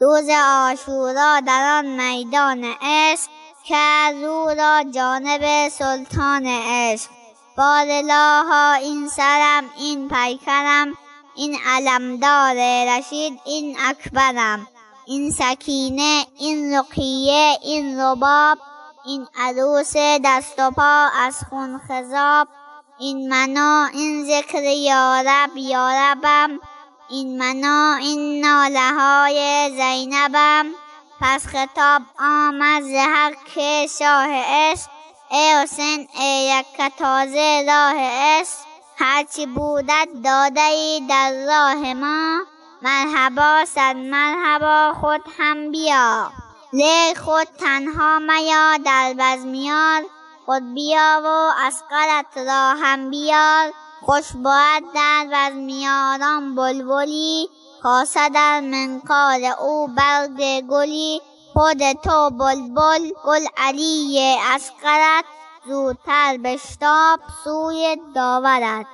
روز آشورا در آن میدان عشق کرد رو را جانب سلطان عشق. ها این سرم این پیکرم این علمدار رشید این اکبرم. این سکینه این رقیه این رباب این عروس دست و پا از خون خضاب. این منا این ذکر یارب یاربم این منا این ناله های زینبم. پس خطاب آمد ز حق شاه عشق. ای حسین ای یک تازه راه عشق. هرچی بودت داده ای در راه ما. مرحبا صد مرحبا خود هم بیا. لیک خود تنها میا در بزم خود بیا و اصغرت را هم بیار. خوش بود در بزم یاران بلبلی خاصه در منقار او برگ گلی. خود تو بلبل گل علی اصغرت زودتر بشتاب سوی داورت.